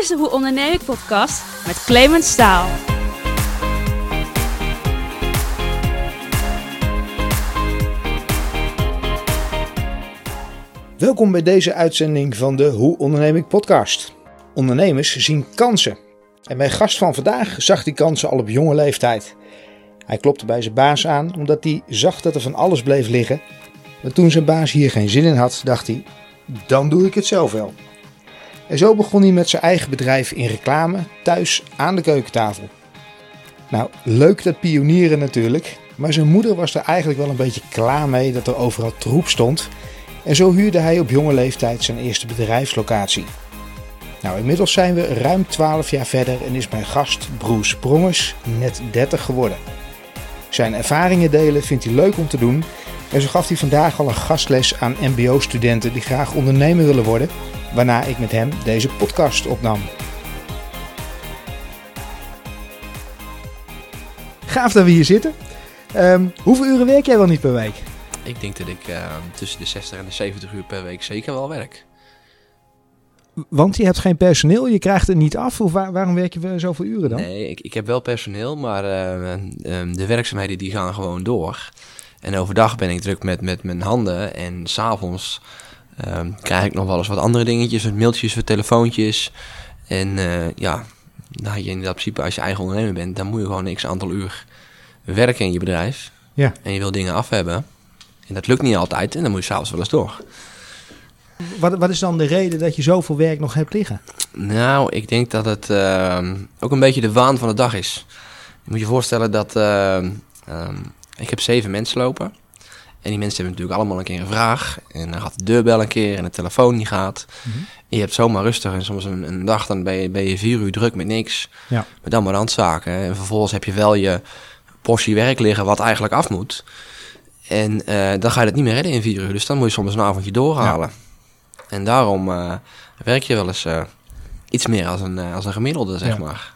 is de Hoe Onderneem ik podcast met Clemens Staal. Welkom bij deze uitzending van de Hoe Onderneem ik podcast. Ondernemers zien kansen. En mijn gast van vandaag zag die kansen al op jonge leeftijd. Hij klopte bij zijn baas aan omdat hij zag dat er van alles bleef liggen. Maar toen zijn baas hier geen zin in had, dacht hij: dan doe ik het zelf wel. En zo begon hij met zijn eigen bedrijf in reclame, thuis aan de keukentafel. Nou, leuk dat pionieren natuurlijk, maar zijn moeder was er eigenlijk wel een beetje klaar mee dat er overal troep stond. En zo huurde hij op jonge leeftijd zijn eerste bedrijfslocatie. Nou, inmiddels zijn we ruim 12 jaar verder en is mijn gast Broes Sprongers net 30 geworden. Zijn ervaringen delen vindt hij leuk om te doen en zo gaf hij vandaag al een gastles aan MBO-studenten die graag ondernemer willen worden, waarna ik met hem deze podcast opnam. Gaaf dat we hier zitten. Ehm, hoeveel uren werk jij wel niet per week? Ik denk dat ik uh, tussen de 60 en de 70 uur per week zeker wel werk. Want je hebt geen personeel, je krijgt het niet af. Of waar, waarom werk je zoveel uren dan? Nee, ik, ik heb wel personeel, maar uh, um, de werkzaamheden die gaan gewoon door. En overdag ben ik druk met, met mijn handen. En s'avonds um, krijg ik nog wel eens wat andere dingetjes. Wat mailtjes, wat telefoontjes. En uh, ja, nou, je in dat principe als je eigen ondernemer bent, dan moet je gewoon x aantal uur werken in je bedrijf. Ja. En je wil dingen af hebben. En dat lukt niet altijd en dan moet je s'avonds wel eens door. Wat, wat is dan de reden dat je zoveel werk nog hebt liggen? Nou, ik denk dat het uh, ook een beetje de waan van de dag is. Je moet je voorstellen dat uh, um, ik heb zeven mensen lopen. En die mensen hebben natuurlijk allemaal een keer een vraag. En dan gaat de deurbel een keer en de telefoon niet gaat. Mm -hmm. En je hebt zomaar rustig en soms een, een dag dan ben je, ben je vier uur druk met niks. Ja. Met allemaal randzaken. En vervolgens heb je wel je portie werk liggen wat eigenlijk af moet. En uh, dan ga je het niet meer redden in vier uur. Dus dan moet je soms een avondje doorhalen. Ja. En daarom uh, werk je wel eens uh, iets meer als een, als een gemiddelde, zeg ja. maar.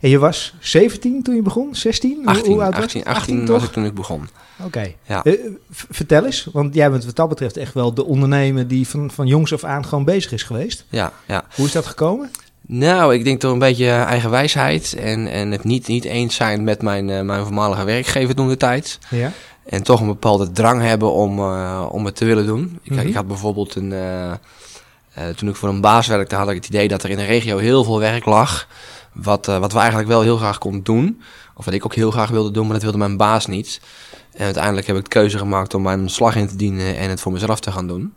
En je was 17 toen je begon? 16? 18, Hoe oud 18, 18, 18 toch? was ik toen ik begon. Oké. Okay. Ja. vertel eens, want jij bent wat dat betreft echt wel de ondernemer die van, van jongs af aan gewoon bezig is geweest. Ja, ja. Hoe is dat gekomen? Nou, ik denk door een beetje eigen wijsheid en, en het niet, niet eens zijn met mijn, uh, mijn voormalige werkgever toen de tijd. Ja. En toch een bepaalde drang hebben om, uh, om het te willen doen. Ik, mm -hmm. ik had bijvoorbeeld een. Toen ik voor een baas werkte, had ik het idee dat er in de regio heel veel werk lag. Wat, wat we eigenlijk wel heel graag konden doen. Of wat ik ook heel graag wilde doen, maar dat wilde mijn baas niet. En uiteindelijk heb ik de keuze gemaakt om mijn slag in te dienen en het voor mezelf te gaan doen.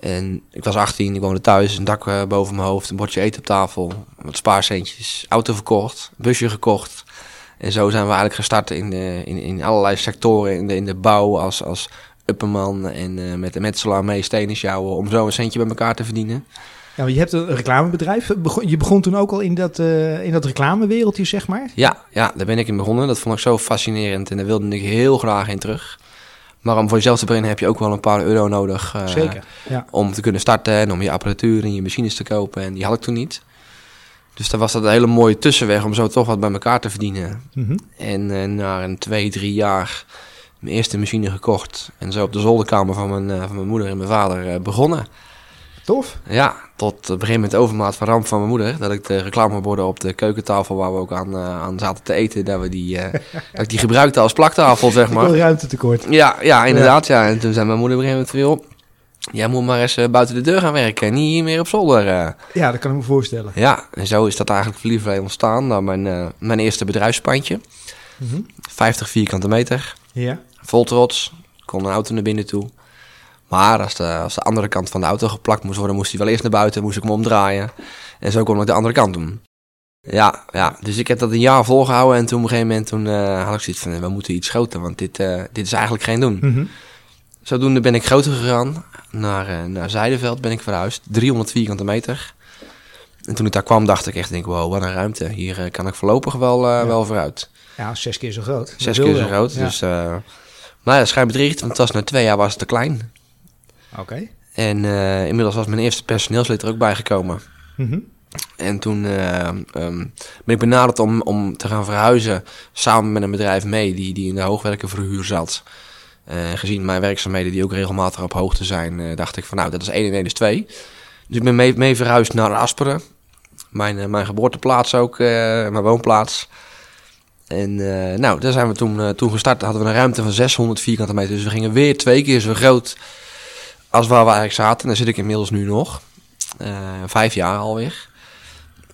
En ik was 18, ik woonde thuis, een dak uh, boven mijn hoofd, een bordje eten op tafel, wat spaarcentjes, auto verkocht, busje gekocht. En zo zijn we eigenlijk gestart in, de, in, in allerlei sectoren, in de, in de bouw als, als upperman en uh, met de metselaar mee stenen sjouwen om zo een centje bij elkaar te verdienen. Ja, je hebt een reclamebedrijf. Je begon toen ook al in dat, uh, in dat reclamewereldje, zeg maar? Ja, ja, daar ben ik in begonnen. Dat vond ik zo fascinerend en daar wilde ik heel graag in terug. Maar om voor jezelf te beginnen heb je ook wel een paar euro nodig. Uh, Zeker, ja. Om te kunnen starten en om je apparatuur en je machines te kopen. En die had ik toen niet. Dus dan was dat een hele mooie tussenweg om zo toch wat bij elkaar te verdienen. Mm -hmm. En uh, na een twee, drie jaar mijn eerste machine gekocht. En zo op de zolderkamer van mijn, van mijn moeder en mijn vader begonnen. Tof. Ja, tot het begin met de overmaat van ramp van mijn moeder. Dat ik de reclameborden op de keukentafel waar we ook aan, uh, aan zaten te eten, dat, we die, uh, dat ik die gebruikte als plaktafel, zeg maar. Veel ruimtetekort. Ja, ja, inderdaad. Ja. ja. En toen zei mijn moeder op een gegeven moment van, joh, jij moet maar eens uh, buiten de deur gaan werken, niet hier meer op zolder. Ja, dat kan ik me voorstellen. Ja, en zo is dat eigenlijk verliefd ontstaan. Nou, mijn, mijn eerste bedrijfspandje. Mm -hmm. 50 vierkante meter. Ja. Vol trots. Kon een auto naar binnen toe. Maar als de, als de andere kant van de auto geplakt moest worden, moest hij wel eerst naar buiten, moest ik hem omdraaien. En zo kon ik de andere kant doen. Ja, ja, dus ik heb dat een jaar volgehouden en toen op een gegeven moment toen, uh, had ik zoiets van, we moeten iets groter, want dit, uh, dit is eigenlijk geen doen. Mm -hmm. Zodoende ben ik groter gegaan, naar, uh, naar Zijdenveld ben ik verhuisd, 300 vierkante meter. En toen ik daar kwam dacht ik echt, denk, wow, wat een ruimte, hier kan ik voorlopig wel, ja. wel vooruit. Ja, zes keer zo groot. Zes keer zo groot, ja. dus... maar ja, schijn bedriegt, want het was na twee jaar was het te klein. Oké. Okay. En uh, inmiddels was mijn eerste personeelslid er ook bijgekomen. Mm -hmm. En toen uh, um, ben ik benaderd om, om te gaan verhuizen samen met een bedrijf mee die, die in de hoogwerkenverhuur zat. Uh, gezien mijn werkzaamheden die ook regelmatig op hoogte zijn, dacht ik van nou dat is 1 en 1 is 2. Dus ik ben mee, mee verhuisd naar Asperen. Mijn, eh, mijn geboorteplaats ook, eh, mijn woonplaats. En eh, nou, daar zijn we toen, eh, toen gestart. Hadden we een ruimte van 600 vierkante meter. Dus we gingen weer twee keer zo groot als waar we eigenlijk zaten. En daar zit ik inmiddels nu nog. Eh, vijf jaar alweer.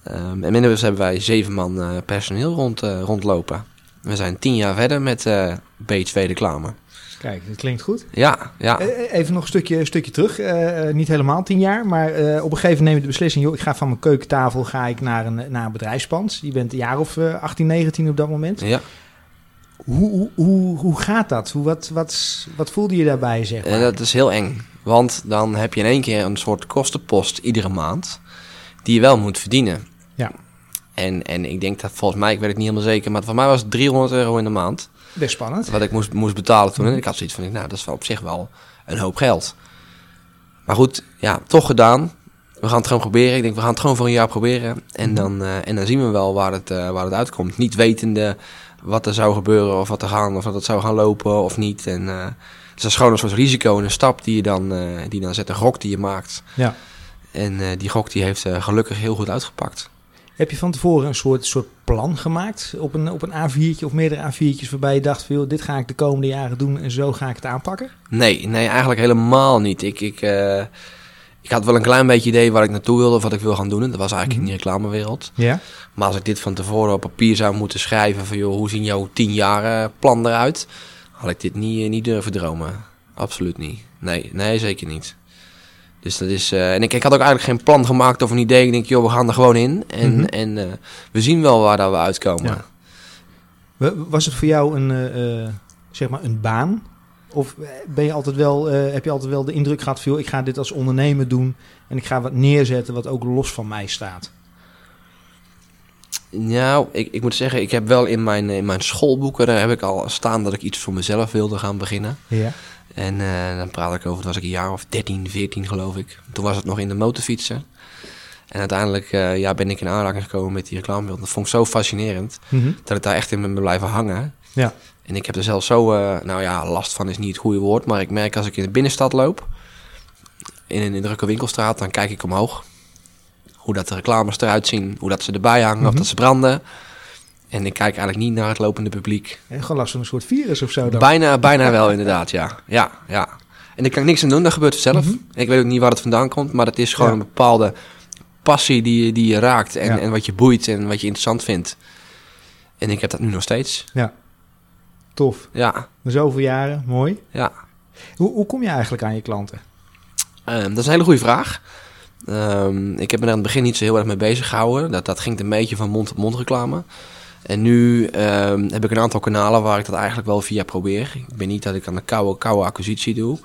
Ehm, en inmiddels hebben wij zeven man eh, personeel rond, eh, rondlopen. We zijn tien jaar verder met eh B2 reclame. Kijk, dat klinkt goed. Ja, ja. Even nog een stukje, stukje terug. Niet helemaal tien jaar, maar op een gegeven moment neem je de beslissing... joh, ik ga van mijn keukentafel ga ik naar een, naar een bedrijfspand. Je bent een jaar of eh 18, 19 op dat moment. ja. Hoe, hoe, hoe, gaat dat? Hoe, wat, wat, wat voelde je daarbij, zeg maar? En dat is heel eng. Want dan heb je in één keer een soort kostenpost iedere maand. Die je wel moet verdienen. Ja. En, en ik denk dat volgens mij, ik weet het niet helemaal zeker, maar voor mij was het 300 euro in de maand. Best spannend. Wat ik moest, moest betalen toen. En ik had zoiets van, nou, dat is wel op zich wel een hoop geld. Maar goed, ja, toch gedaan. We gaan het gewoon proberen. Ik denk, we gaan het gewoon voor een jaar proberen. En dan, eh, en dan zien we wel waar het, eh, waar het uitkomt. Niet wetende wat er zou gebeuren of wat er gaan, of dat het zou gaan lopen of niet. En, eh, dus dat is gewoon een soort risico en een stap die je dan, eh, die dan zet. Een gok die je maakt. Ja. En eh, die gok die heeft eh, gelukkig heel goed uitgepakt. Heb je van tevoren een soort, soort plan gemaakt op een, op een A4'tje of meerdere A4'tjes... waarbij je dacht, van, joh, dit ga ik de komende jaren doen en zo ga ik het aanpakken? Nee, nee, eigenlijk helemaal niet. Ik, ik, eh, ik had wel een klein beetje idee waar ik naartoe wilde of wat ik wil gaan doen. En dat was eigenlijk in die reclamewereld. Ja. Maar als ik dit van tevoren op papier zou moeten schrijven van joh, hoe zien jouw tien jaar plan eruit? Had ik dit niet, eh, niet durven dromen. Absoluut niet. Nee, nee, zeker niet. Dus dat is. eh, en ik, ik had ook eigenlijk geen plan gemaakt of een idee. Ik denk, joh, we gaan er gewoon in. En, Mhm. en eh, we zien wel waar dat we uitkomen. Ja. Wa- Was het voor jou een, eh, eh, zeg maar een baan? Of ben je altijd wel, eh, heb je altijd wel de indruk gehad van... ik ga dit als ondernemer doen... en ik ga wat neerzetten wat ook los van mij staat? Nou, ik, ik moet zeggen, ik heb wel in mijn, in mijn schoolboeken, daar heb ik al staan dat ik iets voor mezelf wilde gaan beginnen. Ja. En eh, dan praat ik over, toen was ik een jaar of 13, 14 geloof ik. Toen was het nog in de motorfietsen. En uiteindelijk eh, ja, ben ik in aanraking gekomen met die reclamebeeld. Dat vond ik zo fascinerend, Mhm. dat ik daar echt in ben blijven hangen. Ja. En ik heb er zelf zo, eh, nou ja, last van is niet het goede woord. Maar ik merk als ik in de binnenstad loop, in een drukke winkelstraat, dan kijk ik omhoog. Hoe dat de reclames eruit zien, hoe dat ze erbij hangen, of Mhm. dat ze branden. En ik kijk eigenlijk niet naar het lopende publiek. En gewoon last van een soort virus of zo dan? Bijna, bijna wel, inderdaad, ja. Ja, ja. En ik kan niks aan doen, dat gebeurt zelf. Mhm. Ik weet ook niet waar het vandaan komt, maar het is gewoon Ja. een bepaalde passie die, je- die je raakt en, Ja. en wat je boeit en wat je interessant vindt. En ik heb dat nu nog steeds. Tof. Ja, zoveel jaren, mooi. ja. Hoe, hoe kom je eigenlijk aan je klanten? Ehm, dat is een hele goede vraag. Ehm, ik heb me er aan het begin niet zo heel erg mee bezig gehouden. Dat, dat ging een beetje van mond-op-mond reclame. En nu ehm, heb ik een aantal kanalen waar ik dat eigenlijk wel via probeer. Ik ben niet dat ik aan de koude, koude acquisitie doe.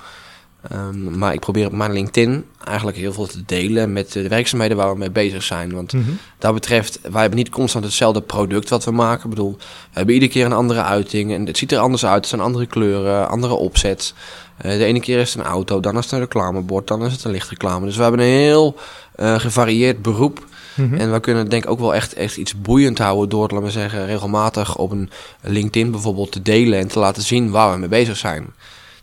Ehm, maar ik probeer op mijn LinkedIn eigenlijk heel veel te delen met de werkzaamheden waar we mee bezig zijn. Want Mhm. dat betreft, wij hebben niet constant hetzelfde product wat we maken. Ik bedoel, we hebben iedere keer een andere uiting. En het ziet er anders uit. Het zijn andere kleuren, andere opzet. Eh, de ene keer is het een auto, dan is het een reclamebord, dan is het een lichtreclame. Dus we hebben een heel eh, gevarieerd beroep. Mhm. En we kunnen denk ik ook wel echt, echt iets boeiend houden door, laten we zeggen, regelmatig op een LinkedIn bijvoorbeeld te delen en te laten zien waar we mee bezig zijn.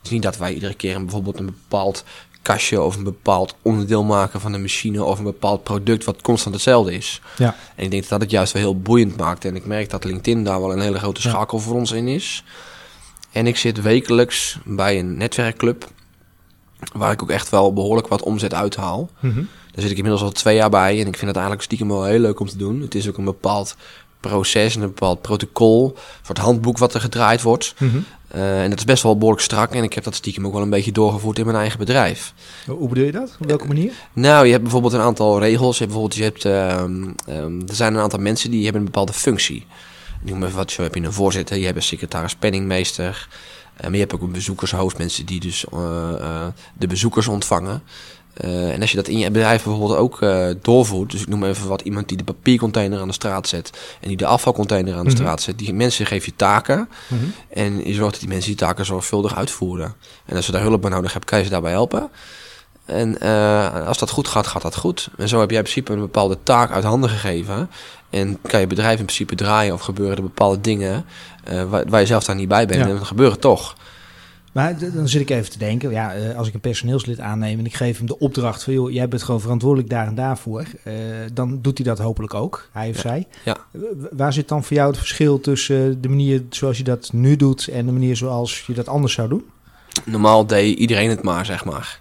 Het is niet dat wij iedere keer een, bijvoorbeeld een bepaald kastje of een bepaald onderdeel maken van een machine of een bepaald product wat constant hetzelfde is. Ja. En ik denk dat dat het juist wel heel boeiend maakt. En ik merk dat LinkedIn daar wel een hele grote Ja. schakel voor ons in is. En ik zit wekelijks bij een netwerkclub waar ik ook echt wel behoorlijk wat omzet uithaal. Mhm. Daar zit ik inmiddels al twee jaar bij en ik vind het eigenlijk stiekem wel heel leuk om te doen. Het is ook een bepaald proces en een bepaald protocol, een soort handboek wat er gedraaid wordt. Mhm. Eh, en dat is best wel behoorlijk strak en ik heb dat stiekem ook wel een beetje doorgevoerd in mijn eigen bedrijf. Hoe bedoel je dat? Op welke manier? Nou, je hebt bijvoorbeeld een aantal regels. Je hebt bijvoorbeeld, je hebt, ehm, ehm, er zijn een aantal mensen die hebben een bepaalde functie. Ik Noem even wat, zo heb je een voorzitter, je hebt een secretaris penningmeester. Eh, maar je hebt ook een bezoekershoofd, mensen die dus eh, eh, de bezoekers ontvangen. Eh, en als je dat in je bedrijf bijvoorbeeld ook eh, doorvoert, dus ik noem even wat, iemand die de papiercontainer aan de straat zet en die de afvalcontainer aan de Mhm. straat zet, die mensen geef je taken Mhm. en je zorgt dat die mensen die taken zorgvuldig uitvoeren. En als ze daar hulp bij nodig hebben, kan je ze daarbij helpen. En eh, als dat goed gaat, gaat dat goed. En zo heb jij in principe een bepaalde taak uit handen gegeven. En kan je bedrijf in principe draaien of gebeuren er bepaalde dingen waar, waar je zelf daar niet bij bent. Ja. En dat gebeuren toch. Maar dan zit ik even te denken, ja, eh, als ik een personeelslid aanneem en ik geef hem de opdracht van, joh, jij bent gewoon verantwoordelijk daar en daarvoor, eh, dan doet hij dat hopelijk ook, hij of Ja. zij. Ja. Waar zit dan voor jou het verschil tussen eh, de manier zoals je dat nu doet en de manier zoals je dat anders zou doen? Normaal deed iedereen het maar, zeg maar.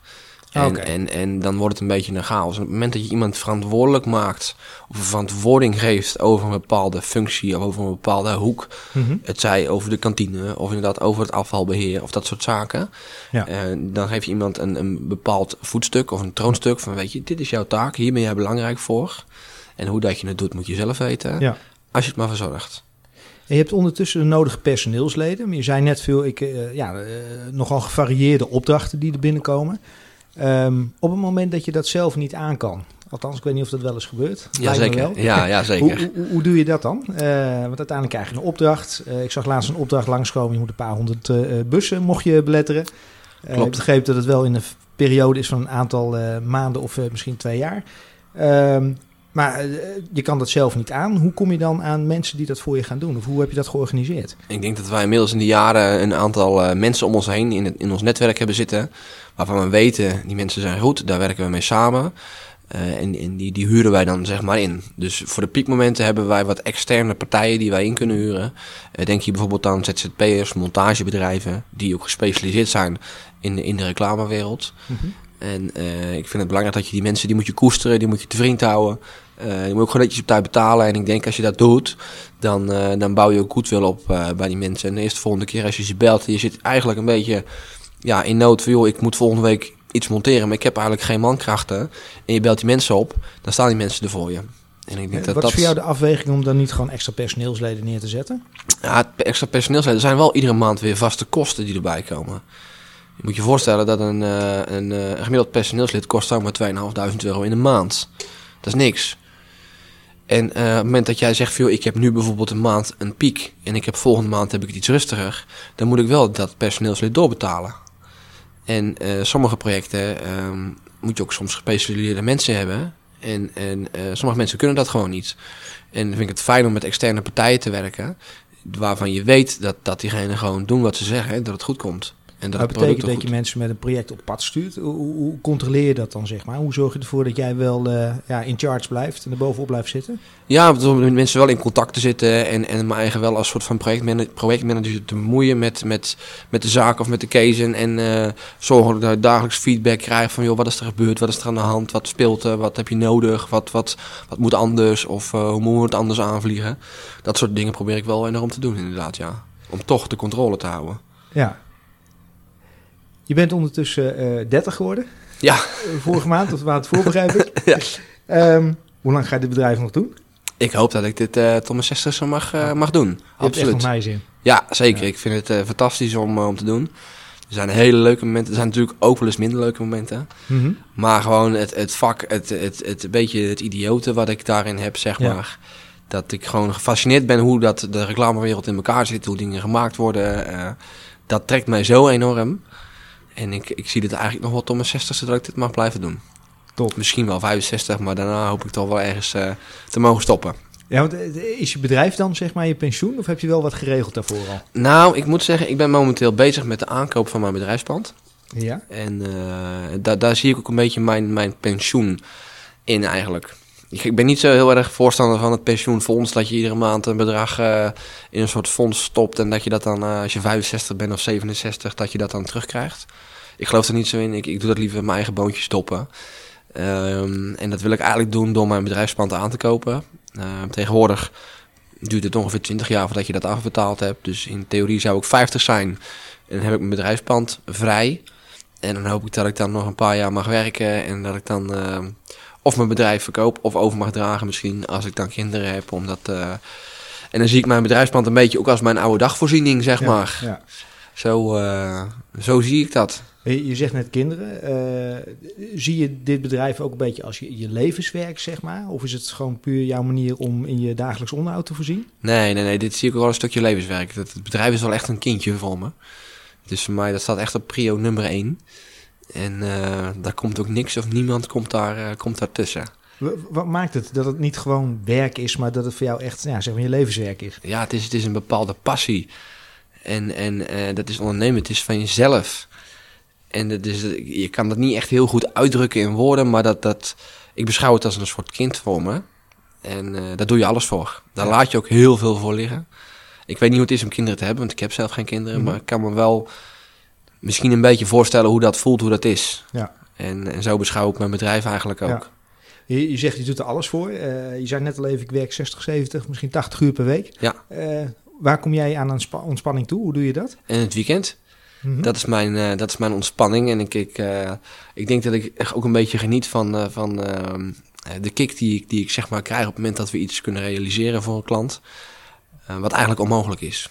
En, en, en dan wordt het een beetje een chaos. Op het moment dat je iemand verantwoordelijk maakt... of een verantwoording geeft over een bepaalde functie... of over een bepaalde hoek... Mhm. het zij over de kantine... of inderdaad over het afvalbeheer of dat soort zaken... Ja. eh, dan geef je iemand een, een bepaald voetstuk of een troonstuk... van weet je, dit is jouw taak, hier ben jij belangrijk voor... en hoe dat je het doet moet je zelf weten... Ja. als je het maar verzorgt. En je hebt ondertussen de nodige personeelsleden. Maar je zei net veel, ik, eh, ja, eh, nogal gevarieerde opdrachten die er binnenkomen. Ehm, op het moment dat je dat zelf niet aan kan. Althans, ik weet niet of dat wel eens gebeurt. Ja, zeker. Ja, ja, zeker. Hoe, hoe, hoe doe je dat dan? Eh, want uiteindelijk krijg je een opdracht. Eh, ik zag laatst een opdracht langskomen. Je moet een paar honderd eh, bussen mocht je beletteren. Klopt. Ik begreep dat het wel in een periode is van een aantal maanden of misschien twee jaar. Maar eh, je kan dat zelf niet aan. Hoe kom je dan aan mensen die dat voor je gaan doen? Of hoe heb je dat georganiseerd? Ik denk dat wij inmiddels in de jaren een aantal eh, mensen om ons heen in, het, in ons netwerk hebben zitten. Waarvan we weten, die mensen zijn goed, daar werken we mee samen. Eh, en en die, die huren wij dan zeg maar in. Dus voor de piekmomenten hebben wij wat externe partijen die wij in kunnen huren. Denk je bijvoorbeeld aan ZZP'ers, montagebedrijven, die ook gespecialiseerd zijn in, de- in de reclamewereld. En eh, ik vind het belangrijk dat je die mensen, die moet je koesteren, die moet je te vriend houden. Eh die moet je ook gewoon netjes op tijd betalen. En ik denk als je dat doet, dan, eh, dan bouw je ook goed wil op bij die mensen. En de eerste volgende keer als je ze belt, je zit eigenlijk een beetje ja, in nood van, joh, ik moet volgende week iets monteren, maar ik heb eigenlijk geen mankrachten. En je belt die mensen op, dan staan die mensen er voor je. En ik denk Eh, dat Wat dat... is voor jou de afweging om dan niet gewoon extra personeelsleden neer te zetten? Ja, extra personeel zijn. Er zijn wel iedere maand weer vaste kosten die erbij komen. Moet je voorstellen dat een, eh, eh, een gemiddeld personeelslid kost zomaar 2.500 euro in de maand. Dat is niks. En eh, op het moment dat jij zegt, ik heb nu bijvoorbeeld een maand een piek en ik heb volgende maand heb ik het iets rustiger, dan moet ik wel dat personeelslid doorbetalen. En sommige projecten ehm, moet je ook soms gespecialiseerde mensen hebben. En, en sommige mensen kunnen dat gewoon niet. En dan vind ik het fijn om met externe partijen te werken, waarvan je weet dat, dat diegenen gewoon doen wat ze zeggen en dat het goed komt. En dat betekent dat je mensen met een project op pad stuurt. Hoe, controleer je dat dan, zeg maar? Hoe zorg je ervoor dat jij wel eh, ja, in charge blijft en er bovenop blijft zitten? Ja, om met mensen wel in contact te zitten en, en mijn eigen wel als soort van projectmanager, projectmanager te bemoeien met, met, met de zaak of met de case. En, en eh, zorgen dat ik dagelijks feedback krijg van, joh, wat is er gebeurd, wat is er aan de hand, wat speelt er, wat heb je nodig, wat, wat, wat moet anders of eh, hoe moeten we het anders aanvliegen. Dat soort dingen probeer ik wel enorm te doen inderdaad, ja. Om toch de controle te houden. Ja. Je bent ondertussen eh 30 geworden. Ja. Eh, vorige maand, of de maand voor, begrijp ik. Ja. Ehm, hoe lang ga je dit bedrijf nog doen? Ik hoop dat ik dit eh, tot mijn zestigste mag, eh, mag doen. Je echt Absoluut. nog mij zin. Ja, zeker. Ja. Ik vind het eh, fantastisch om, eh, om te doen. Er zijn hele leuke momenten. Er zijn natuurlijk ook wel eens minder leuke momenten. Mhm. Maar gewoon het, het vak, het, het, het beetje het idiote wat ik daarin heb, zeg Ja. maar. Dat ik gewoon gefascineerd ben hoe dat de reclamewereld in elkaar zit, hoe dingen gemaakt worden. eh, dat trekt mij zo enorm. En ik, ik zie het eigenlijk nog wel tot mijn 60ste dat ik dit mag blijven doen. Top. Misschien wel 65, maar daarna hoop ik toch wel ergens eh, te mogen stoppen. Ja, want eh, is je bedrijf dan zeg maar je pensioen? Of heb je wel wat geregeld daarvoor al? Nou, ik moet zeggen, ik ben momenteel bezig met de aankoop van mijn bedrijfspand. Ja. En daar daar zie ik ook een beetje mijn, mijn pensioen in eigenlijk. Ik, ben niet zo heel erg voorstander van het pensioenfonds. Dat je iedere maand een bedrag eh, in een soort fonds stopt. En dat je dat dan, eh, als je 65 bent of 67, dat je dat dan terugkrijgt. Ik geloof er niet zo in. Ik, ik doe dat liever mijn eigen boontje stoppen. Ehm, en dat wil ik eigenlijk doen door mijn bedrijfspand aan te kopen. Ehm, tegenwoordig duurt het ongeveer 20 jaar voordat je dat afbetaald hebt. Dus in theorie zou ik 50 zijn. En dan heb ik mijn bedrijfspand vrij. En dan hoop ik dat ik dan nog een paar jaar mag werken. En dat ik dan eh, of mijn bedrijf verkoop of over mag dragen misschien als ik dan kinderen heb. Omdat, eh, en dan zie ik mijn bedrijfspand een beetje ook als mijn oude dagvoorziening, zeg Ja, maar. Ja. Zo, eh, zo zie ik dat. Je zegt net kinderen. eh, zie je dit bedrijf ook een beetje als je, je levenswerk, zeg maar? Of is het gewoon puur jouw manier om in je dagelijks onderhoud te voorzien? Nee, nee, nee, dit zie ik ook wel een stukje levenswerk. Het, het bedrijf is wel echt een kindje voor me. Dus voor mij, dat staat echt op prio nummer één. En eh, daar komt ook niks of niemand komt daar, eh, komt daar tussen. Wat maakt het dat het niet gewoon werk is, maar dat het voor jou echt ja, zeg maar je levenswerk is? Ja, het is, het is een bepaalde passie. En, en eh, dat is ondernemen, het is van jezelf. En dat is, je kan dat niet echt heel goed uitdrukken in woorden, maar dat, dat, ik beschouw het als een soort kind voor me. En uh, daar doe je alles voor. Daar laat je ook heel veel voor liggen. Ik weet niet hoe het is om kinderen te hebben, want ik heb zelf geen kinderen. Mhm. Maar ik kan me wel misschien een beetje voorstellen hoe dat voelt, hoe dat is. Ja. En, en zo beschouw ik mijn bedrijf eigenlijk ook. Ja. Je, je zegt, je doet er alles voor. Uh, je zei net al even, ik werk 60, 70, misschien 80 uur per week. Ja. Uh, waar kom jij aan ontspanning toe? Hoe doe je dat? En het weekend. Mm -hmm. dat, is mijn, uh, dat is mijn ontspanning. En ik, ik, ik denk dat ik echt ook een beetje geniet van, van de kick die ik, die ik zeg maar krijg op het moment dat we iets kunnen realiseren voor een klant. wat eigenlijk onmogelijk is.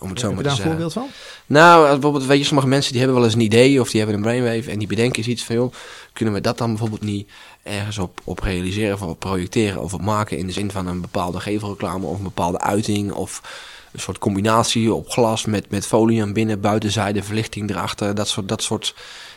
Om het zo maar te zeggen. Heb je daar een voorbeeld van? Nou, bijvoorbeeld, weet je, sommige mensen die hebben wel eens een idee of die hebben een brainwave en die bedenken eens iets van, joh, kunnen we dat dan bijvoorbeeld niet ergens op, op realiseren of op projecteren of op maken in de zin van een bepaalde gevelreclame of een bepaalde uiting of een soort combinatie op glas met, met folie aan binnen, buitenzijde, verlichting erachter, dat soort, dat soort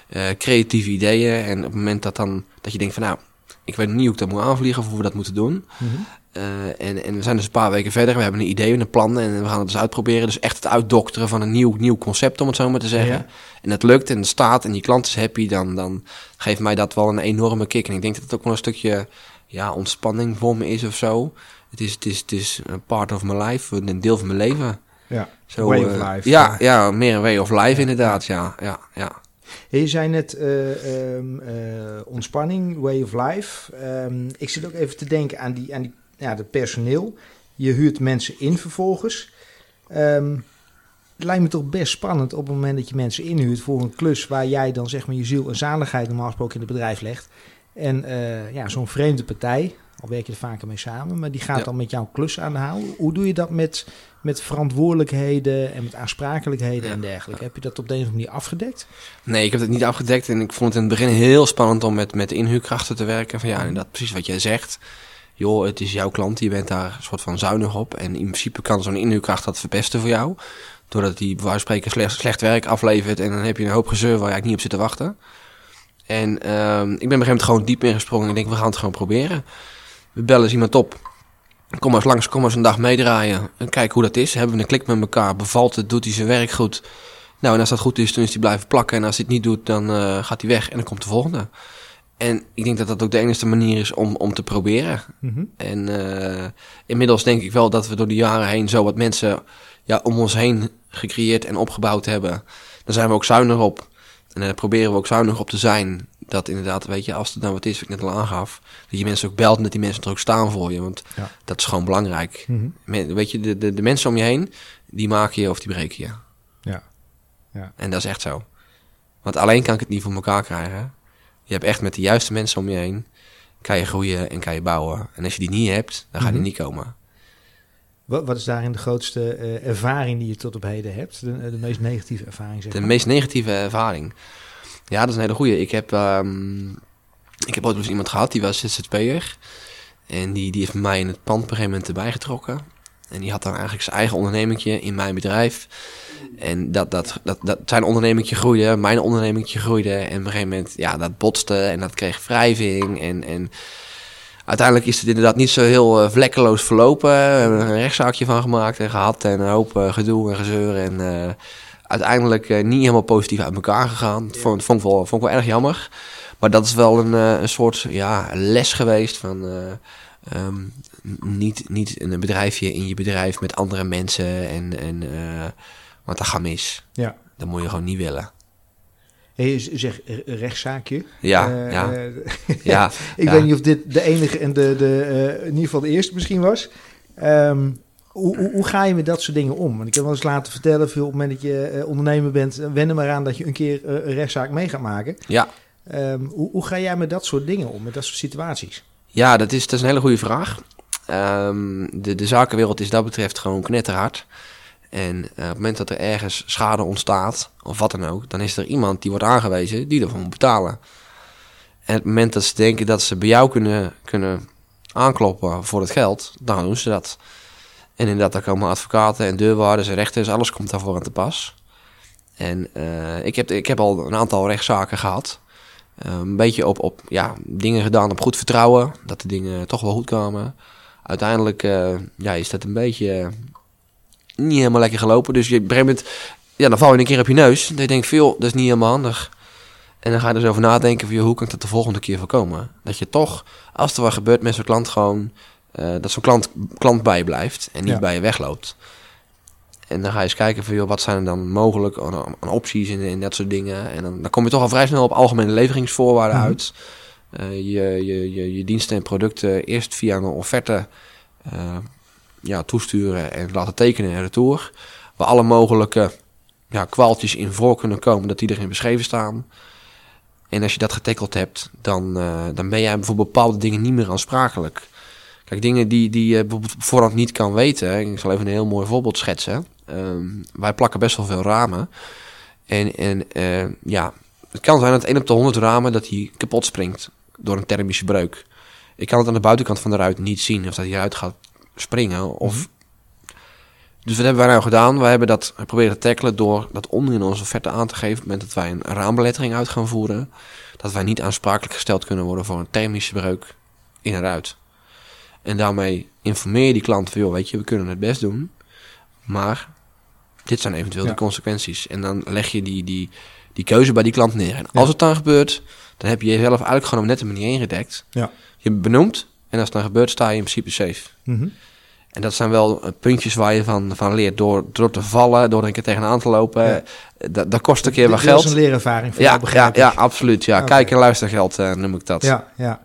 uh, creatieve ideeën. En op het moment dat, dan, dat je denkt van, nou, ik weet niet hoe ik dat moet aanvliegen of hoe we dat moeten doen. Mm -hmm. Uh, en, en we zijn dus een paar weken verder. We hebben een idee, een plan en we gaan het dus uitproberen. Dus echt het uitdokteren van een nieuw, nieuw concept, om het zo maar te zeggen. Ja. En het lukt en het staat en die klant is happy, dan, dan geeft mij dat wel een enorme kick. En ik denk dat het ook wel een stukje ja, ontspanning voor me is of zo. Het is, het is, het is een part of my life, een deel van mijn leven. Ja, Zo, way of uh, life. Ja, ja, meer een way of life inderdaad, ja, ja, ja. Je zei net uh, um, ontspanning, way of life. Um, ik zit ook even te denken aan die, aan die ja, het personeel. Je huurt mensen in vervolgens. Um, het lijkt me toch best spannend op het moment dat je mensen inhuurt voor een klus waar jij dan zeg maar je ziel en zaligheid normaal gesproken in het bedrijf legt. En uh, ja, zo'n vreemde partij, al werk je er vaker mee samen, maar die gaat ja. dan met jouw klus aan de haal. Hoe doe je dat met, met verantwoordelijkheden en met aansprakelijkheden ja. en dergelijke? Heb je dat op de een of andere manier afgedekt? Nee, ik heb het niet afgedekt en ik vond het in het begin heel spannend om met, met inhuurkrachten te werken. Van ja, inderdaad, precies wat jij zegt joh, het is jouw klant, je bent daar een soort van zuinig op. En in principe kan zo'n inhuurkracht dat verpesten voor jou. Doordat van spreken slecht, slecht werk aflevert en dan heb je een hoop gezeur waar je eigenlijk niet op zit te wachten. En uh, ik ben op een gegeven moment gewoon diep ingesprongen en ik denk, we gaan het gewoon proberen. We bellen eens iemand op. Kom eens langs, kom eens een dag meedraaien en kijk hoe dat is. Hebben we een klik met elkaar, bevalt het, doet hij zijn werk goed. Nou, en als dat goed is, dan is hij blijven plakken. En als hij het niet doet, dan uh, gaat hij weg en dan komt de volgende. En ik denk dat dat ook de enige manier is om, om te proberen. Mm -hmm. En uh, inmiddels denk ik wel dat we door de jaren heen zo wat mensen ja, om ons heen gecreëerd en opgebouwd hebben. Daar zijn we ook zuinig op. En daar proberen we ook zuinig op te zijn. Dat inderdaad, weet je, als het nou wat is, wat ik net al aangaf, dat je mensen ook belt en dat die mensen er ook staan voor je. Want ja. dat is gewoon belangrijk. Mm -hmm. Weet je, de, de, de mensen om je heen, die maken je of die breken je. Ja. ja. En dat is echt zo. Want alleen kan ik het niet voor elkaar krijgen. Je hebt echt met de juiste mensen om je heen, kan je groeien en kan je bouwen. En als je die niet hebt, dan gaat Mhm. die niet komen. Wat, wat is daarin de grootste uh, ervaring die je tot op heden hebt? De, de meest negatieve ervaring, zeg De maar. meest negatieve ervaring. Ja, dat is een hele goeie. Ik heb, um, ik heb ooit eens iemand gehad, die was ZZP'er. En die, die heeft mij in het pand op een gegeven moment erbij getrokken. En die had dan eigenlijk zijn eigen ondernemingje in mijn bedrijf. En dat, dat, dat, dat zijn ondernemingje groeide, mijn ondernemingje groeide. En op een gegeven moment, ja, dat botste en dat kreeg wrijving. En, en uiteindelijk is het inderdaad niet zo heel uh, vlekkeloos verlopen. We hebben er een rechtszaakje van gemaakt en gehad. En een hoop uh, gedoe en gezeur. En uh, uiteindelijk niet helemaal positief uit elkaar gegaan. Dat vond, vond, ik wel, vond ik wel erg jammer. Maar dat is wel een, een soort ja, les geweest van... Um, niet, niet een bedrijfje in je bedrijf met andere mensen. En, en, uh, want dat gaat mis. Ja. Dat moet je gewoon niet willen. Hey, zeg rechtszaakje. Ja, uh, ja. Uh, ja. ik ja. weet niet of dit de enige en de, de uh, in ieder geval de eerste misschien was. Um, hoe, hoe, hoe, ga je met dat soort dingen om? Want ik heb wel eens laten vertellen, veel op het moment dat je ondernemer bent, wen er maar aan dat je een keer een rechtszaak mee gaat maken. Ja. Um, hoe, hoe ga jij met dat soort dingen om, met dat soort situaties? Ja, dat is, dat is een hele goede vraag. Um, de, de zakenwereld is dat betreft gewoon knetterhard. En uh, op het moment dat er ergens schade ontstaat, of wat dan ook, dan is er iemand die wordt aangewezen die ervoor moet betalen. En op het moment dat ze denken dat ze bij jou kunnen, kunnen aankloppen voor het geld, dan doen ze dat. En inderdaad, daar komen advocaten en deurwaarders en rechters, alles komt daarvoor aan te pas. En uh, ik, heb, ik heb al een aantal rechtszaken gehad. Uh, een beetje op, op ja, dingen gedaan op goed vertrouwen, dat de dingen toch wel goed kwamen uiteindelijk uh, ja, is dat een beetje niet helemaal lekker gelopen. Dus je, op een gegeven moment, ja, dan val je een keer op je neus. Dan denk je, veel, dat is niet helemaal handig. En dan ga je dus over nadenken van, joh, hoe kan ik dat de volgende keer voorkomen? Dat je toch, als er wat gebeurt met zo'n klant, gewoon eh, dat zo'n klant, klant bij je blijft en niet Ja. bij je wegloopt. En dan ga je eens kijken van, joh, wat zijn er dan mogelijk aan, aan opties en, en dat soort dingen. En dan, dan kom je toch al vrij snel op algemene leveringsvoorwaarden Mhm. uit. Eh, je, je, je, je diensten en producten eerst via een offerte eh, ja, toesturen en laten tekenen en retour. Waar alle mogelijke ja, kwaaltjes in voor kunnen komen, dat die erin beschreven staan. En als je dat getackeld hebt, dan, eh, dan ben jij voor bepaalde dingen niet meer aansprakelijk. Kijk, dingen die, die je bijvoorbeeld voorhand niet kan weten. Ik zal even een heel mooi voorbeeld schetsen. Ehm, wij plakken best wel veel ramen. En, en ja, het kan zijn dat 1 op de 100 ramen dat die kapot springt door een thermische breuk. Ik kan het aan de buitenkant van de ruit niet zien of dat hij eruit gaat springen. Of... Dus wat hebben wij nou gedaan? We hebben dat geprobeerd te tackelen door dat onder in onze offerte aan te geven. Op het moment dat wij een raambelettering uit gaan voeren. Dat wij niet aansprakelijk gesteld kunnen worden voor een thermische breuk in een ruit. En daarmee informeer je die klant van, joh, weet je, we kunnen het best doen. Maar dit zijn eventueel Ja. de consequenties. En dan leg je die, die, die keuze bij die klant neer. En als het dan gebeurt, dan heb je jezelf eigenlijk gewoon op net een manier ingedekt. Ja. Je benoemt en als het dan gebeurt, sta je in principe safe. Mhm. En dat zijn wel eh, puntjes waar je van, van leert. Door, door te vallen, door een keer tegenaan te lopen. Ja. Eh, Dat, dat kost een keer wat Dit is geld. een leerervaring voor Ja, jou, ja, begrijp ja, ik. absoluut. Ja. Kijk- en luistergeld eh, noem ik dat. Ja, ja.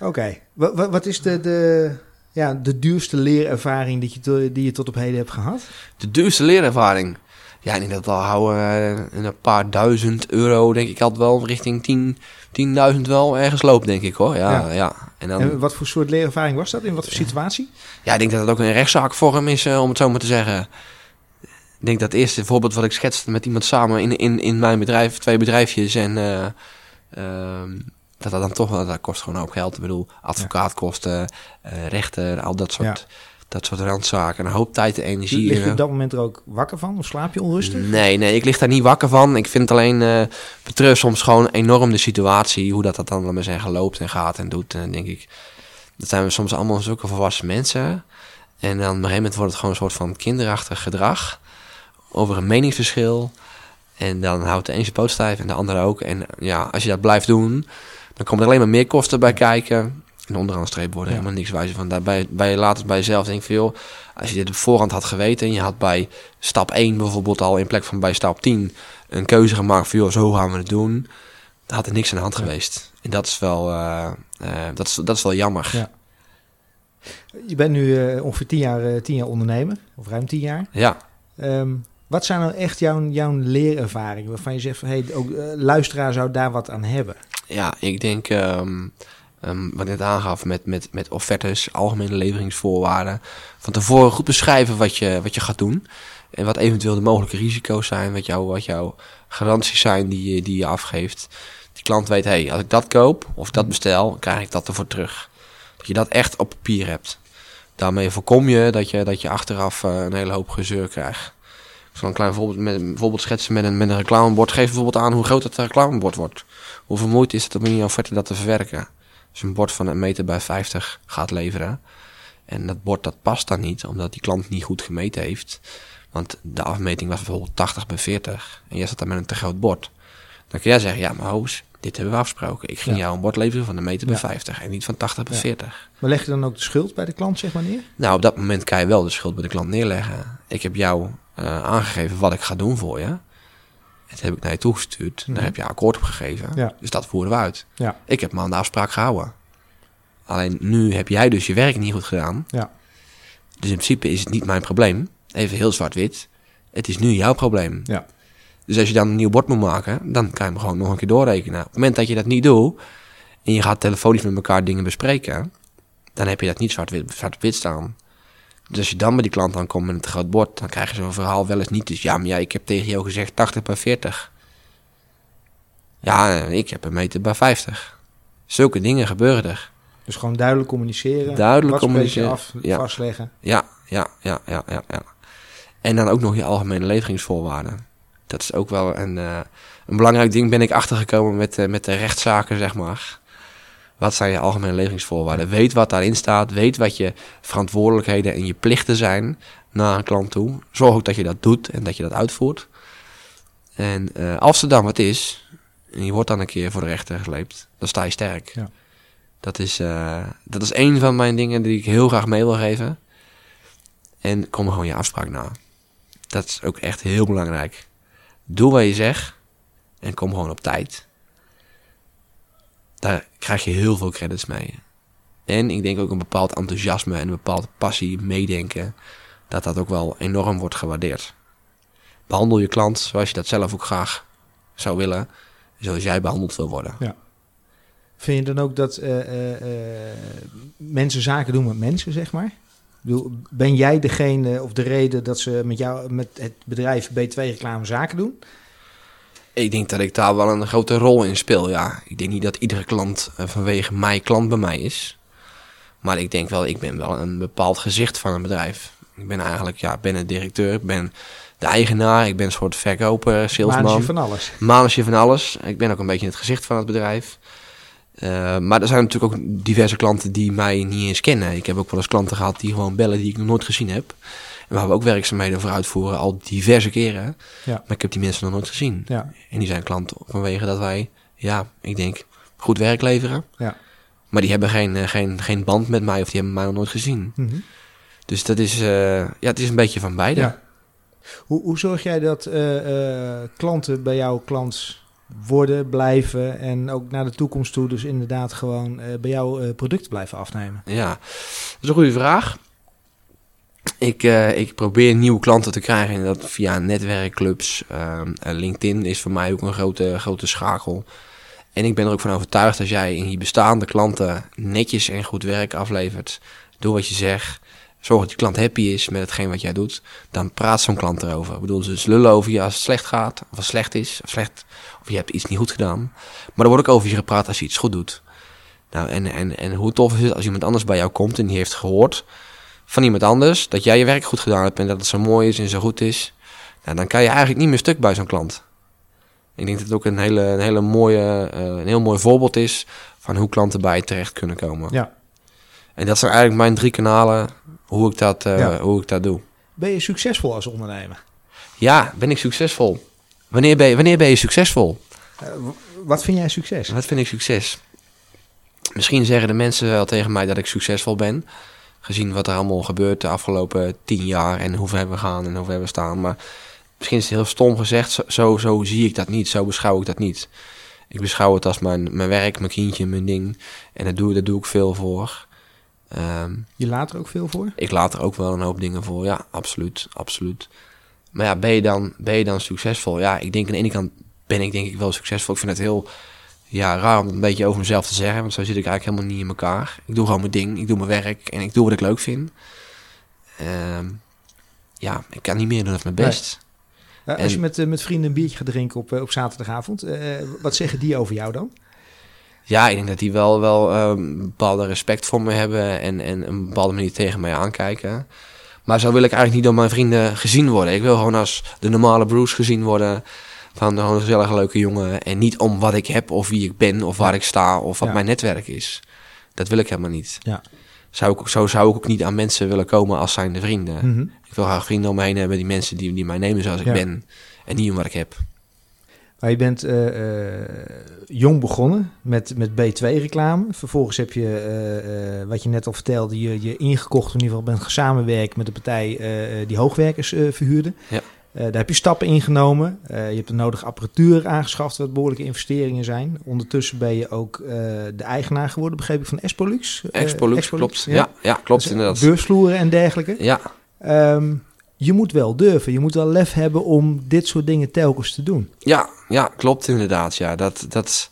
Oké. Wa- wa- Wat is de, de, ja, de duurste leerervaring die je, die je tot op heden hebt gehad? De duurste leerervaring. Ja, in dat al houden eh, een paar duizend euro, denk ik, altijd wel richting 10 10.000 wel ergens loopt, denk ik hoor. Ja, Ja. ja. En dan, En wat voor soort leerervaring was dat? In wat voor situatie? ja, ik denk dat het ook een rechtszaakvorm is, eh, om het zo maar te zeggen. Ik denk dat het eerste voorbeeld wat ik schetste met iemand samen in, in, in mijn bedrijf, twee bedrijfjes en eh, ehm, dat dat dan toch wel, dat kost gewoon ook geld. Ik bedoel, advocaatkosten, eh, rechten, al dat soort, dat soort randzaken. Een hoop tijd en energie. Lig je eh, op dat moment er ook wakker van? Of slaap je onrustig? Nee, nee, ik lig daar niet wakker van. Ik vind alleen, eh betreur soms gewoon enorm de situatie. Hoe dat, dat dan, laat maar zeggen, loopt en gaat en doet. En dan denk ik, dat zijn we soms allemaal zulke volwassen mensen. En dan op een gegeven moment wordt het gewoon een soort van kinderachtig gedrag. Over een meningsverschil. En dan houdt de een zijn poot stijf en de ander ook. En ja, als je dat blijft doen, dan komen er alleen maar meer kosten bij kijken. En onderaan de streep worden Ja. helemaal niks wijzer van. Daarbij, bij je laat het bij jezelf denk van, joh, als je dit op voorhand had geweten... en je had bij stap 1 bijvoorbeeld al in plek van bij stap 10... een keuze gemaakt van, joh, zo gaan we het doen... dan had er niks aan de hand geweest. En dat is wel, eh, eh, dat is, dat is wel jammer. Ja. Je bent nu eh, ongeveer tien jaar, tien jaar ondernemer, of ruim tien jaar. ja. Ehm, wat zijn nou echt jouw, jouw leerervaringen waarvan je zegt van hey, ook luisteraar zou daar wat aan hebben? Ja, ik denk, ehm ehm, wat net aangaf met, met, met offertes, algemene leveringsvoorwaarden. Van tevoren goed beschrijven wat je, wat je gaat doen. En wat eventueel de mogelijke risico's zijn, wat, jou, wat jouw garanties zijn die die je afgeeft. Die klant weet, hey, als ik dat koop of dat bestel, krijg ik dat ervoor terug. Dat je dat echt op papier hebt. Daarmee voorkom je dat je, dat je achteraf eh, een hele hoop gezeur krijgt. Ik zal een klein voorbeeld, met, een voorbeeld schetsen met een, met een reclamebord. Geef bijvoorbeeld aan hoe groot het reclamebord wordt. Hoeveel moeite is het om in je offerte dat te verwerken? Je een bord van een meter bij 50 gaat leveren. En dat bord dat past dan niet, omdat die klant niet goed gemeten heeft. Want de afmeting was bijvoorbeeld 80 bij 40. En jij zat daar met een te groot bord. Dan kun jij zeggen, ja maar hoes, dit hebben we afgesproken. Ik ging Ja. jou een bord leveren van een meter bij Ja. 50 en niet van 80 bij Ja. 40. Maar leg je dan ook de schuld bij de klant zeg maar neer? Nou, op dat moment kan je wel de schuld bij de klant neerleggen. Ik heb jou eh, aangegeven wat ik ga doen voor je. Dat heb ik naar je toegestuurd. Mhm. Daar heb je akkoord op gegeven. Ja. Dus dat voeren we uit. Ja. Ik heb me aan de afspraak gehouden. Alleen nu heb jij dus je werk niet goed gedaan. Ja. Dus in principe is het niet mijn probleem. Even heel zwart-wit. Het is nu jouw probleem. Ja. Dus als je dan een nieuw bord moet maken, dan kan je hem gewoon nog een keer doorrekenen. Op het moment dat je dat niet doet en je gaat telefonisch met elkaar dingen bespreken, dan heb je dat niet zwart-wit zwart staan. Dus als je dan bij die klant aankomt met een te groot bord, dan krijg je zo'n verhaal wel eens niet. Dus ja, maar ja, ik heb tegen jou gezegd 80 bij 40. Ja, ik heb een meter bij 50. Zulke dingen gebeuren er. Dus gewoon duidelijk communiceren. Duidelijk wat communiceren, af, ja. vastleggen. Ja, ja, ja, ja, ja, ja. En dan ook nog je algemene leveringsvoorwaarden. Dat is ook wel een, eh, een belangrijk ding, ben ik achtergekomen met, eh, met de rechtszaken, zeg maar. Wat zijn je algemene leveringsvoorwaarden? Weet wat daarin staat, weet wat je verantwoordelijkheden en je plichten zijn naar een klant toe. Zorg ook dat je dat doet en dat je dat uitvoert. En eh, als er dan wat is, en je wordt dan een keer voor de rechter gesleept, dan sta je sterk. Ja. Dat, is, eh, dat is een van mijn dingen die ik heel graag mee wil geven. En kom gewoon je afspraak na. Dat is ook echt heel belangrijk. Doe wat je zegt en kom gewoon op tijd. Daar krijg je heel veel credits mee. En ik denk ook een bepaald enthousiasme en een bepaalde passie, meedenken, dat dat ook wel enorm wordt gewaardeerd. Behandel je klant zoals je dat zelf ook graag zou willen, zoals jij behandeld wil worden. Ja. Vind je dan ook dat eh, eh, eh, mensen zaken doen met mensen, zeg maar? Ben jij degene of de reden dat ze met jou, met het bedrijf B2 Reclame zaken doen? Ik denk dat ik daar wel een grote rol in speel, ja. Ik denk niet dat iedere klant eh, vanwege mij klant bij mij is. Maar ik denk wel, ik ben wel een bepaald gezicht van een bedrijf. Ik ben eigenlijk, ja, ben een directeur, ik ben de eigenaar, ik ben een soort verkoper, salesman. Manage van alles. Manage van alles. Ik ben ook een beetje het gezicht van het bedrijf. Uh, maar er zijn natuurlijk ook diverse klanten die mij niet eens kennen. Ik heb ook wel eens klanten gehad die gewoon bellen die ik nog nooit gezien heb. Waar we ook werkzaamheden voor uitvoeren, al diverse keren. Ja. Maar ik heb die mensen nog nooit gezien. Ja. En die zijn klant vanwege dat wij, ja, ik denk, goed werk leveren. Ja. Maar die hebben geen, eh, geen, geen band met mij of die hebben mij nog nooit gezien. Mhm. Dus dat is, uh, ja, het is een beetje van beide. Ja. Hoe, hoe zorg jij dat uh, klanten bij jouw klant worden, blijven en ook naar de toekomst toe dus inderdaad gewoon bij jouw producten blijven afnemen? Ja, dat is een goede vraag. Ik, uh, ik probeer nieuwe klanten te krijgen en dat via netwerkclubs. Uh, LinkedIn is voor mij ook een grote, grote schakel. En ik ben er ook van overtuigd als jij in je bestaande klanten netjes en goed werk aflevert. Doe wat je zegt. Zorg dat je klant happy is met hetgeen wat jij doet. Dan praat zo'n klant erover. Ik bedoel, ze lullen over je als het slecht gaat. Of als het slecht is. Of, slecht, of je hebt iets niet goed gedaan. Maar er wordt ook over je gepraat als je iets goed doet. Nou, en, en, en hoe tof is het als iemand anders bij jou komt en die heeft gehoord van iemand anders, dat jij je werk goed gedaan hebt en dat het zo mooi is en zo goed is, nou, dan kan je eigenlijk niet meer stuk bij zo'n klant. Ik denk dat het ook een, hele, een, hele mooie, uh, een heel mooi voorbeeld is van hoe klanten bij je terecht kunnen komen. Ja. En dat zijn eigenlijk mijn drie kanalen, hoe ik dat, uh, ja. hoe ik dat doe. Ben je succesvol als ondernemer? Ja, ben ik succesvol. Wanneer ben je, wanneer ben je succesvol? Uh, wat vind jij succes? Wat vind ik succes? Misschien zeggen de mensen wel tegen mij dat ik succesvol ben gezien wat er allemaal gebeurt de afgelopen tien jaar en hoe ver we gaan en hoe ver we staan. Maar misschien is het heel stom gezegd, zo, zo, zie ik dat niet, zo beschouw ik dat niet. Ik beschouw het als mijn, mijn werk, mijn kindje, mijn ding. En daar doe, daar doe ik veel voor. Um, je laat er ook veel voor? Ik laat er ook wel een hoop dingen voor, ja, absoluut, absoluut. Maar ja, ben je dan, ben je dan succesvol? Ja, ik denk aan de ene kant ben ik denk ik wel succesvol. Ik vind het heel ja, raar om het een beetje over mezelf te zeggen, want zo zit ik eigenlijk helemaal niet in elkaar. Ik doe gewoon mijn ding, ik doe mijn werk en ik doe wat ik leuk vind. Uh, ja, ik kan niet meer doen dan mijn best. Nee. Als je met, uh, met vrienden een biertje gaat drinken op, uh, op zaterdagavond, wat zeggen die over jou dan? Ja, ik denk dat die wel, wel een bepaalde respect voor me hebben en, en een bepaalde manier tegen mij aankijken. Maar zo wil ik eigenlijk niet door mijn vrienden gezien worden. Ik wil gewoon als de normale Bruce gezien worden van gewoon een gezellige leuke jongen. En niet om wat ik heb of wie ik ben of waar ik sta of wat Ja. mijn netwerk is. Dat wil ik helemaal niet. Ja. Zou ik, zo zou ik ook niet aan mensen willen komen als zijnde vrienden. Mhm. Ik wil graag vrienden om me heen hebben, die mensen die, die mij nemen zoals ik Ja. ben. En niet om wat ik heb. Maar je bent eh, eh, jong begonnen met, met B2-reclame. Vervolgens heb je, eh, wat je net al vertelde, je, je ingekocht, in ieder geval bent samenwerkt met de partij die hoogwerkers verhuurde. Ja. Eh, daar heb je stappen in genomen. Eh, je hebt de nodige apparatuur aangeschaft, wat behoorlijke investeringen zijn. Ondertussen ben je ook eh, de eigenaar geworden, begreep ik, van Espolux. Eh, Expolux, klopt. Ja, ja, klopt Dus, inderdaad. Beursvloeren en dergelijke. Ja, Ehm, je moet wel durven, je moet wel lef hebben om dit soort dingen telkens te doen. ja, ja, klopt inderdaad. Ja, dat, dat,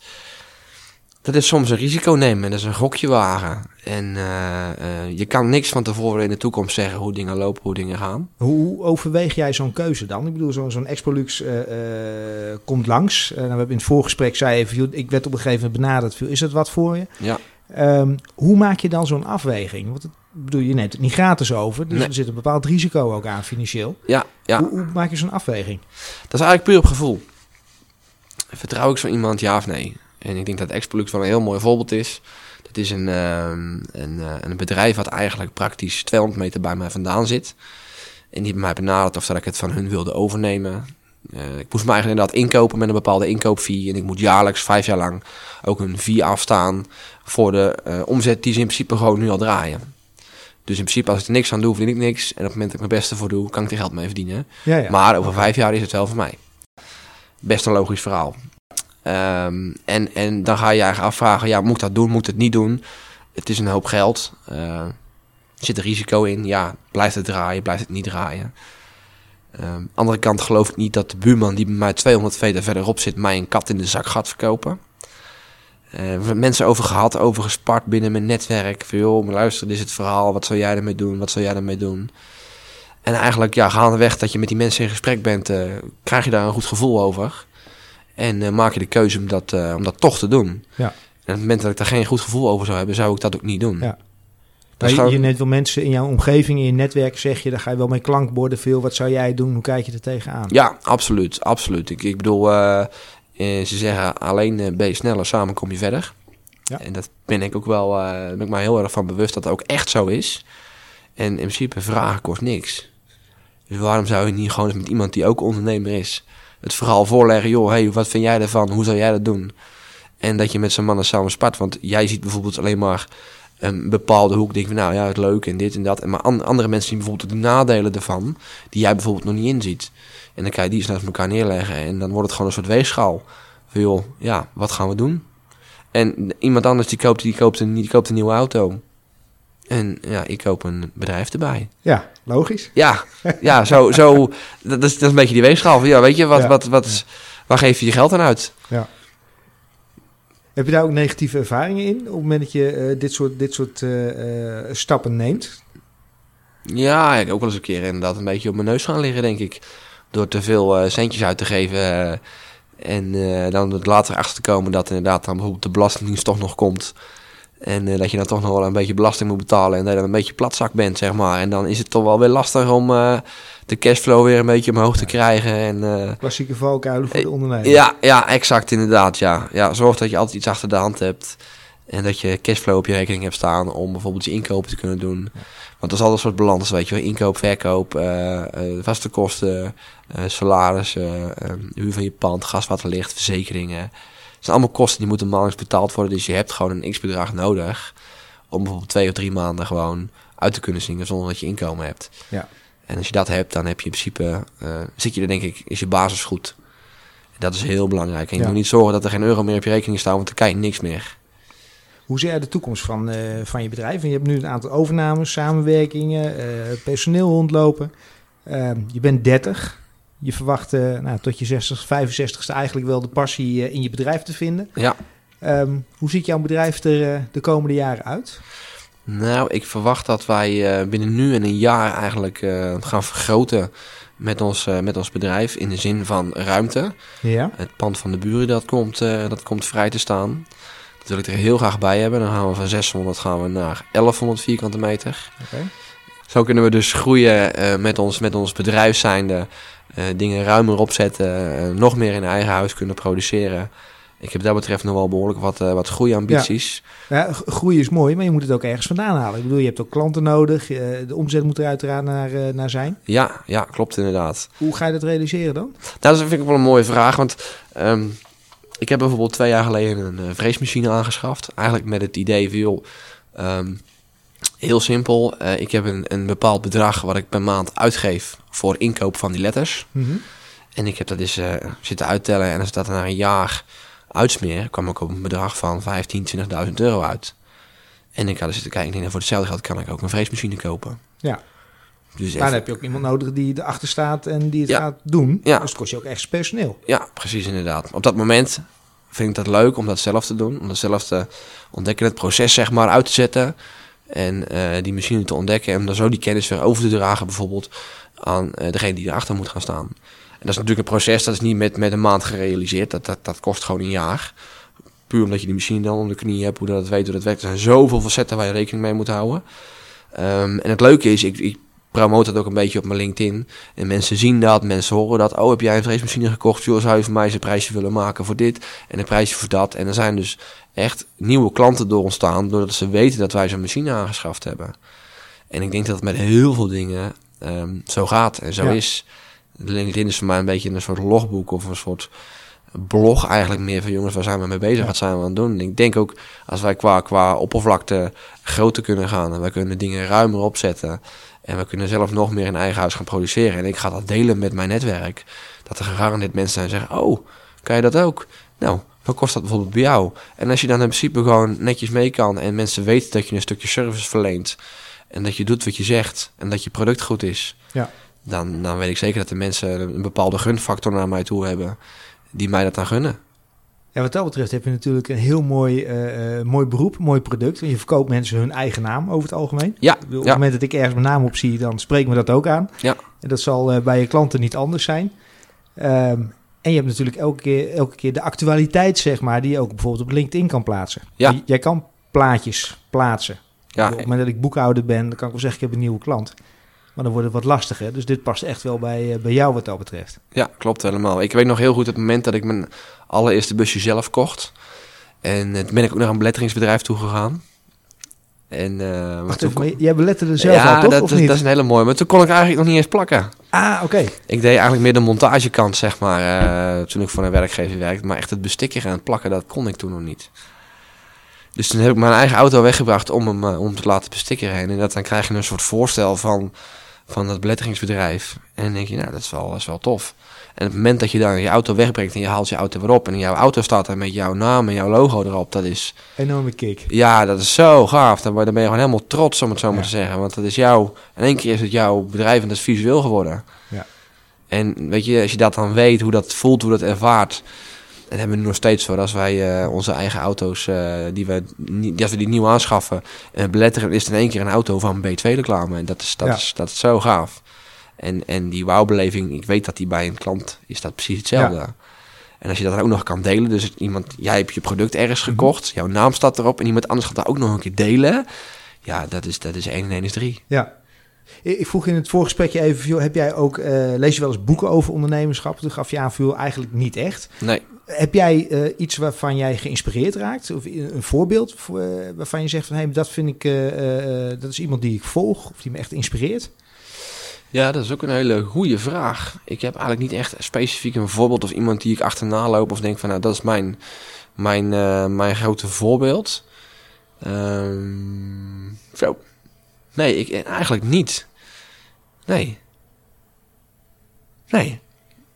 dat is soms een risico nemen. Dat is een gokje wagen. En eh, eh, je kan niks van tevoren in de toekomst zeggen hoe dingen lopen, hoe dingen gaan. Hoe overweeg jij zo'n keuze dan? Ik bedoel, zo'n zo'n Expolux eh, komt langs. Nou, we hebben in het voorgesprek zei even, ik werd op een gegeven moment benaderd. Is het wat voor je? Ja, Ehm, hoe maak je dan zo'n afweging? Want het, bedoel, je neemt het niet gratis over, dus Nee. er zit een bepaald risico ook aan financieel. ja, ja. Hoe, hoe maak je zo'n afweging? Dat is eigenlijk puur op gevoel. Vertrouw ik zo iemand, ja of nee? En ik denk dat Expolux wel een heel mooi voorbeeld is. Dat is een, ehm, een, eh, een bedrijf wat eigenlijk praktisch 200 meter bij mij vandaan zit. En die hebben mij benaderd of dat ik het van hun wilde overnemen. Uh, ik moest me eigenlijk inderdaad inkopen met een bepaalde inkoopfee. En ik moet jaarlijks vijf jaar lang ook een fee afstaan voor de uh, omzet die ze in principe gewoon nu al draaien. Dus in principe als ik er niks aan doe, verdien ik niks. En op het moment dat ik mijn beste voor doe, kan ik er geld mee verdienen. Ja, ja. Maar over vijf jaar is het wel voor mij. Best een logisch verhaal. Um, en, en dan ga je je eigenlijk afvragen, ja, moet ik dat doen, moet ik het niet doen? Het is een hoop geld. Er zit een risico in. Ja, blijft het draaien, blijft het niet draaien? Um, andere kant geloof ik niet dat de buurman die bij mij 200 meter verderop zit, mij een kat in de zak gaat verkopen. Uh, mensen over gehad, over gespart binnen mijn netwerk. Van joh, maar luister, dit is het verhaal. Wat zou jij ermee doen? Wat zou jij ermee doen? En eigenlijk, ja, gaandeweg dat je met die mensen in gesprek bent, uh, krijg je daar een goed gevoel over. En uh, maak je de keuze om dat, om dat toch te doen. Ja. En op het moment dat ik daar geen goed gevoel over zou hebben, zou ik dat ook niet doen. Ja. Je, je net wel mensen in jouw omgeving, in je netwerk, zeg je, daar ga je wel mee klankborden veel. Wat zou jij doen? Hoe kijk je er tegenaan? Ja, absoluut. absoluut. Ik, ik bedoel, uh, ze zeggen alleen uh, ben je sneller, samen kom je verder. Ja. En dat ben ik ook wel, uh, ben ik me heel erg van bewust dat dat ook echt zo is. En in principe vragen kost niks. Dus waarom zou je niet gewoon eens met iemand die ook ondernemer is, het verhaal voorleggen, joh, hey, wat vind jij ervan? Hoe zou jij dat doen? En dat je met zo'n mannen samen spart. Want jij ziet bijvoorbeeld alleen maar een bepaalde hoek. Denk van nou ja, het leuk en dit en dat. En maar andere mensen zien bijvoorbeeld de nadelen ervan, die jij bijvoorbeeld nog niet inziet. En dan kan je die eens naast elkaar neerleggen. En dan wordt het gewoon een soort weegschaal. Van joh, ja, wat gaan we doen? En iemand anders die koopt, die koopt, een, die koopt een nieuwe auto. En ja, ik koop een bedrijf erbij. Ja, logisch. Ja, ja zo, zo, dat, is, dat is een beetje die weegschaal. Van, ja, weet je, wat, ja, wat, wat, waar geef je je geld aan uit? Ja. Heb je daar ook negatieve ervaringen in op het moment dat je uh, dit soort, dit soort uh, uh, stappen neemt? Ja, ik ook wel eens een keer inderdaad een beetje op mijn neus gaan liggen, denk ik. Door te veel centjes uit te geven. en dan later achter te komen dat inderdaad dan bijvoorbeeld de belastingdienst toch nog komt. En dat je dan toch nog wel een beetje belasting moet betalen. En dat je dan een beetje platzak bent, zeg maar. En dan is het toch wel weer lastig om de cashflow weer een beetje omhoog te krijgen. En, uh, Klassieke valkuilen voor de ondernemer. Ja, ja, exact inderdaad. Ja. Ja, zorg dat je altijd iets achter de hand hebt. En dat je cashflow op je rekening hebt staan om bijvoorbeeld je inkopen te kunnen doen. Ja. Want dat is altijd een soort balans, weet je wel. Inkoop, verkoop, vaste kosten, salaris, huur van je pand, gas, water, licht, verzekeringen. Het zijn allemaal kosten die moeten maandelijks betaald worden. Dus je hebt gewoon een x-bedrag nodig om bijvoorbeeld twee of drie maanden gewoon uit te kunnen zingen zonder dat je inkomen hebt. Ja. En als je dat hebt, dan heb je in principe, uh, zit je er denk ik, is je basis goed. Dat is heel belangrijk. En je ja. moet niet zorgen dat er geen euro meer op je rekening staat, want dan kan je niks meer. Hoe zie jij de toekomst van, uh, van je bedrijf? En je hebt nu een aantal overnames, samenwerkingen, uh, personeel rondlopen. Ehm, je bent 30. Je verwacht nou, tot je 60, 65ste eigenlijk wel de passie in je bedrijf te vinden. Ja. Um, hoe ziet jouw bedrijf er de komende jaren uit? Nou, ik verwacht dat wij binnen nu en een jaar eigenlijk gaan vergroten met ons, met ons bedrijf. In de zin van ruimte. Ja. Het pand van de buren dat komt, dat komt vrij te staan. Dat wil ik er heel graag bij hebben. Dan gaan we van 600 gaan we naar 1100 vierkante meter. Okay. Zo kunnen we dus groeien met, ons, met ons bedrijf zijnde. Dingen ruimer opzetten. nog meer in eigen huis kunnen produceren. Ik heb dat betreft nog wel behoorlijk wat, uh, wat groeiambities. Ja. ja, groei is mooi, maar je moet het ook ergens vandaan halen. Ik bedoel, je hebt ook klanten nodig. Uh, de omzet moet er uiteraard naar, uh, naar zijn. Ja, ja, klopt inderdaad. Hoe ga je dat realiseren dan? Nou, dat vind ik wel een mooie vraag. Want um, ik heb bijvoorbeeld twee jaar geleden een vreesmachine aangeschaft. Eigenlijk met het idee van, joh, um, heel simpel. ik heb een, een bepaald bedrag wat ik per maand uitgeef voor inkoop van die letters. Mm -hmm. En ik heb dat eens zitten uittellen. En als dat na een jaar uitsmeer, kwam ik op een bedrag van 15, 20.000 euro uit. En ik had er zitten kijken, ik denk, voor hetzelfde geld kan ik ook een vreesmachine kopen. Ja. Dus maar dan heb je ook iemand nodig die erachter staat en die het ja. gaat doen. Ja. Dus het kost je ook echt personeel. Ja, precies inderdaad. Op dat moment vind ik dat leuk om dat zelf te doen. Om dat zelf te ontdekken, het proces zeg maar uit te zetten. En uh, die machine te ontdekken en dan zo die kennis weer over te dragen bijvoorbeeld aan uh, degene die erachter moet gaan staan. En dat is natuurlijk een proces, dat is niet met, met een maand gerealiseerd. Dat, dat, dat kost gewoon een jaar. Puur omdat je die machine dan onder de knie hebt, hoe dat weet, hoe dat werkt. Er zijn zoveel facetten waar je rekening mee moet houden. Um, en het leuke is, ik promote dat ook een beetje op mijn LinkedIn. En mensen zien dat, mensen horen dat. Oh, heb jij een vreesmachine gekocht? Joh, zou je voor mij eens een prijsje willen maken voor dit en een prijsje voor dat? En er zijn dus echt nieuwe klanten door ontstaan, doordat ze weten dat wij zo'n machine aangeschaft hebben. En ik denk dat met heel veel dingen ehm, zo gaat en zo Ja. is. LinkedIn is voor mij een beetje een soort logboek of een soort blog eigenlijk meer van jongens, waar zijn we mee bezig, Ja. wat zijn we aan het doen. En ik denk ook, als wij qua, qua oppervlakte groter kunnen gaan en wij kunnen dingen ruimer opzetten en we kunnen zelf nog meer in eigen huis gaan produceren en ik ga dat delen met mijn netwerk, dat er gegarandeerd mensen zijn die zeggen, oh, kan je dat ook? Nou, wat kost dat bijvoorbeeld bij jou? En als je dan in principe gewoon netjes mee kan en mensen weten dat je een stukje service verleent en dat je doet wat je zegt en dat je product goed is, Ja. dan, dan weet ik zeker dat de mensen een bepaalde gunfactor naar mij toe hebben die mij dat dan gunnen. Ja, wat dat betreft heb je natuurlijk een heel mooi, eh, eh, mooi beroep, mooi product. Want je verkoopt mensen hun eigen naam over het algemeen. Ja, Op ja. het moment dat ik ergens mijn naam op zie, dan spreekt me dat ook aan. Ja. En dat zal eh, bij je klanten niet anders zijn. Ehm, en je hebt natuurlijk elke keer, elke keer de actualiteit, zeg maar, die je ook bijvoorbeeld op LinkedIn kan plaatsen. Ja. Jij kan plaatjes plaatsen. Ja, op het moment dat ik boekhouder ben, dan kan ik wel zeggen, ik heb een nieuwe klant. Maar dan wordt het wat lastiger. Dus dit past echt wel bij, eh, bij jou wat dat betreft. ja, klopt helemaal. Ik weet nog heel goed het moment dat ik mijn allereerste busje zelf kocht. En eh, toen ben ik ook naar een beletteringsbedrijf toe gegaan. En, maar Wacht toen even, kon- maar jij beletterde zelf ja, al, toch? dat, of is- niet? dat is een hele mooie. Maar toen kon ik eigenlijk nog niet eens plakken. Ah, oké. Ik deed eigenlijk meer de montagekant, zeg maar, toen ik voor een werkgever werkte. Maar echt het bestikken en het plakken, dat kon ik toen nog niet. Dus toen heb ik mijn eigen auto weggebracht om hem om te laten bestikken heen. En dat, dan krijg je een soort voorstel van, van dat beletteringsbedrijf. En dan denk je, nou, dat is wel, dat is wel tof. En op het moment dat je dan je auto wegbrengt en je haalt je auto weer op... en jouw auto staat er met jouw naam en jouw logo erop, dat is... Enorme kick. Ja, dat is zo gaaf. Dan ben dan ben je gewoon helemaal trots, om het zo maar Ja. te zeggen. Want dat is jouw... In één keer is het jouw bedrijf en dat is visueel geworden. Ja. En weet je, als je dat dan weet, hoe dat voelt, hoe dat ervaart... Dat hebben we nu nog steeds voor. Als wij eh, onze eigen auto's, eh, die we, niet- als we die nieuw aanschaffen... en beletteren, is het in één keer een auto van B2-reclame. En dat is, dat, Ja. is, dat is zo gaaf. En, en die wauwbeleving, ik weet dat die bij een klant is dat precies hetzelfde. En als je dat dan ook nog kan delen, dus iemand, jij hebt je product ergens Mhm. gekocht, jouw naam staat erop en iemand anders gaat dat ook nog een keer delen. Ja, dat is, dat is 1 en 1 is 3. Ja. Ik vroeg in het voorgesprekje even, heb jij ook, eh, lees je wel eens boeken over ondernemerschap? Toen gaf je aan, veel eigenlijk niet echt. Nee, Heb jij eh, iets waarvan jij geïnspireerd raakt? Of een voorbeeld voor, eh, waarvan je zegt van, hé, dat vind ik, eh, dat is iemand die ik volg of die me echt inspireert? ja, dat is ook een hele goede vraag. Ik heb eigenlijk niet echt specifiek een voorbeeld of iemand die ik achterna loop of denk van, nou, dat is mijn, mijn, mijn grote voorbeeld. Ehm, zo. Nee, ik, eigenlijk niet. Nee. Nee.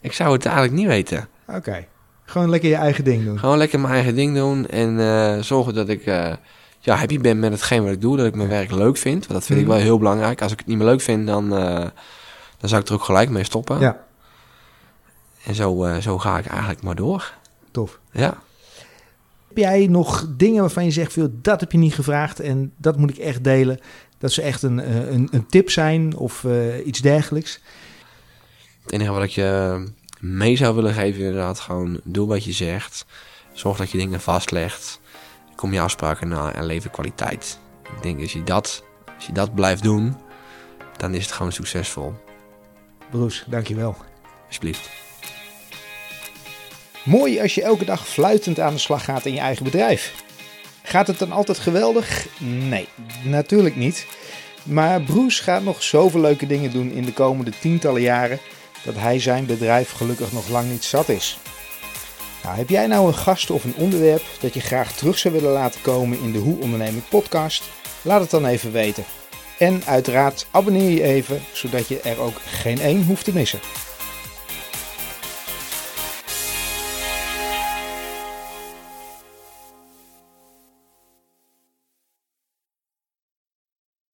Ik zou het eigenlijk niet weten. Oké. Gewoon lekker je eigen ding doen. Gewoon lekker mijn eigen ding doen en eh, zorgen dat ik eh, ja, happy ben met hetgeen wat ik doe. Dat ik mijn werk leuk vind. Want dat vind ik Mhm. wel heel belangrijk. Als ik het niet meer leuk vind, dan, eh, dan zou ik er ook gelijk mee stoppen. Ja, En zo, zo ga ik eigenlijk maar door. tof. Ja. Heb jij nog dingen waarvan je zegt, veel, dat heb je niet gevraagd en dat moet ik echt delen? Dat ze echt een, een, een tip zijn of iets dergelijks? Het enige wat ik je mee zou willen geven, inderdaad, gewoon doe wat je zegt. Zorg dat je dingen vastlegt. Kom je afspraken na en lever kwaliteit. Ik denk als je dat, als je dat blijft doen, dan is het gewoon succesvol. Broes, dankjewel. Alsjeblieft. Mooi als je elke dag fluitend aan de slag gaat in je eigen bedrijf. Gaat het dan altijd geweldig? Nee, natuurlijk niet. Maar Broes gaat nog zoveel leuke dingen doen in de komende tientallen jaren dat hij zijn bedrijf gelukkig nog lang niet zat is. Nou, heb jij nou een gast of een onderwerp dat je graag terug zou willen laten komen in de Hoe Onderneming podcast? Laat het dan even weten. En uiteraard abonneer je even, zodat je er ook geen één hoeft te missen.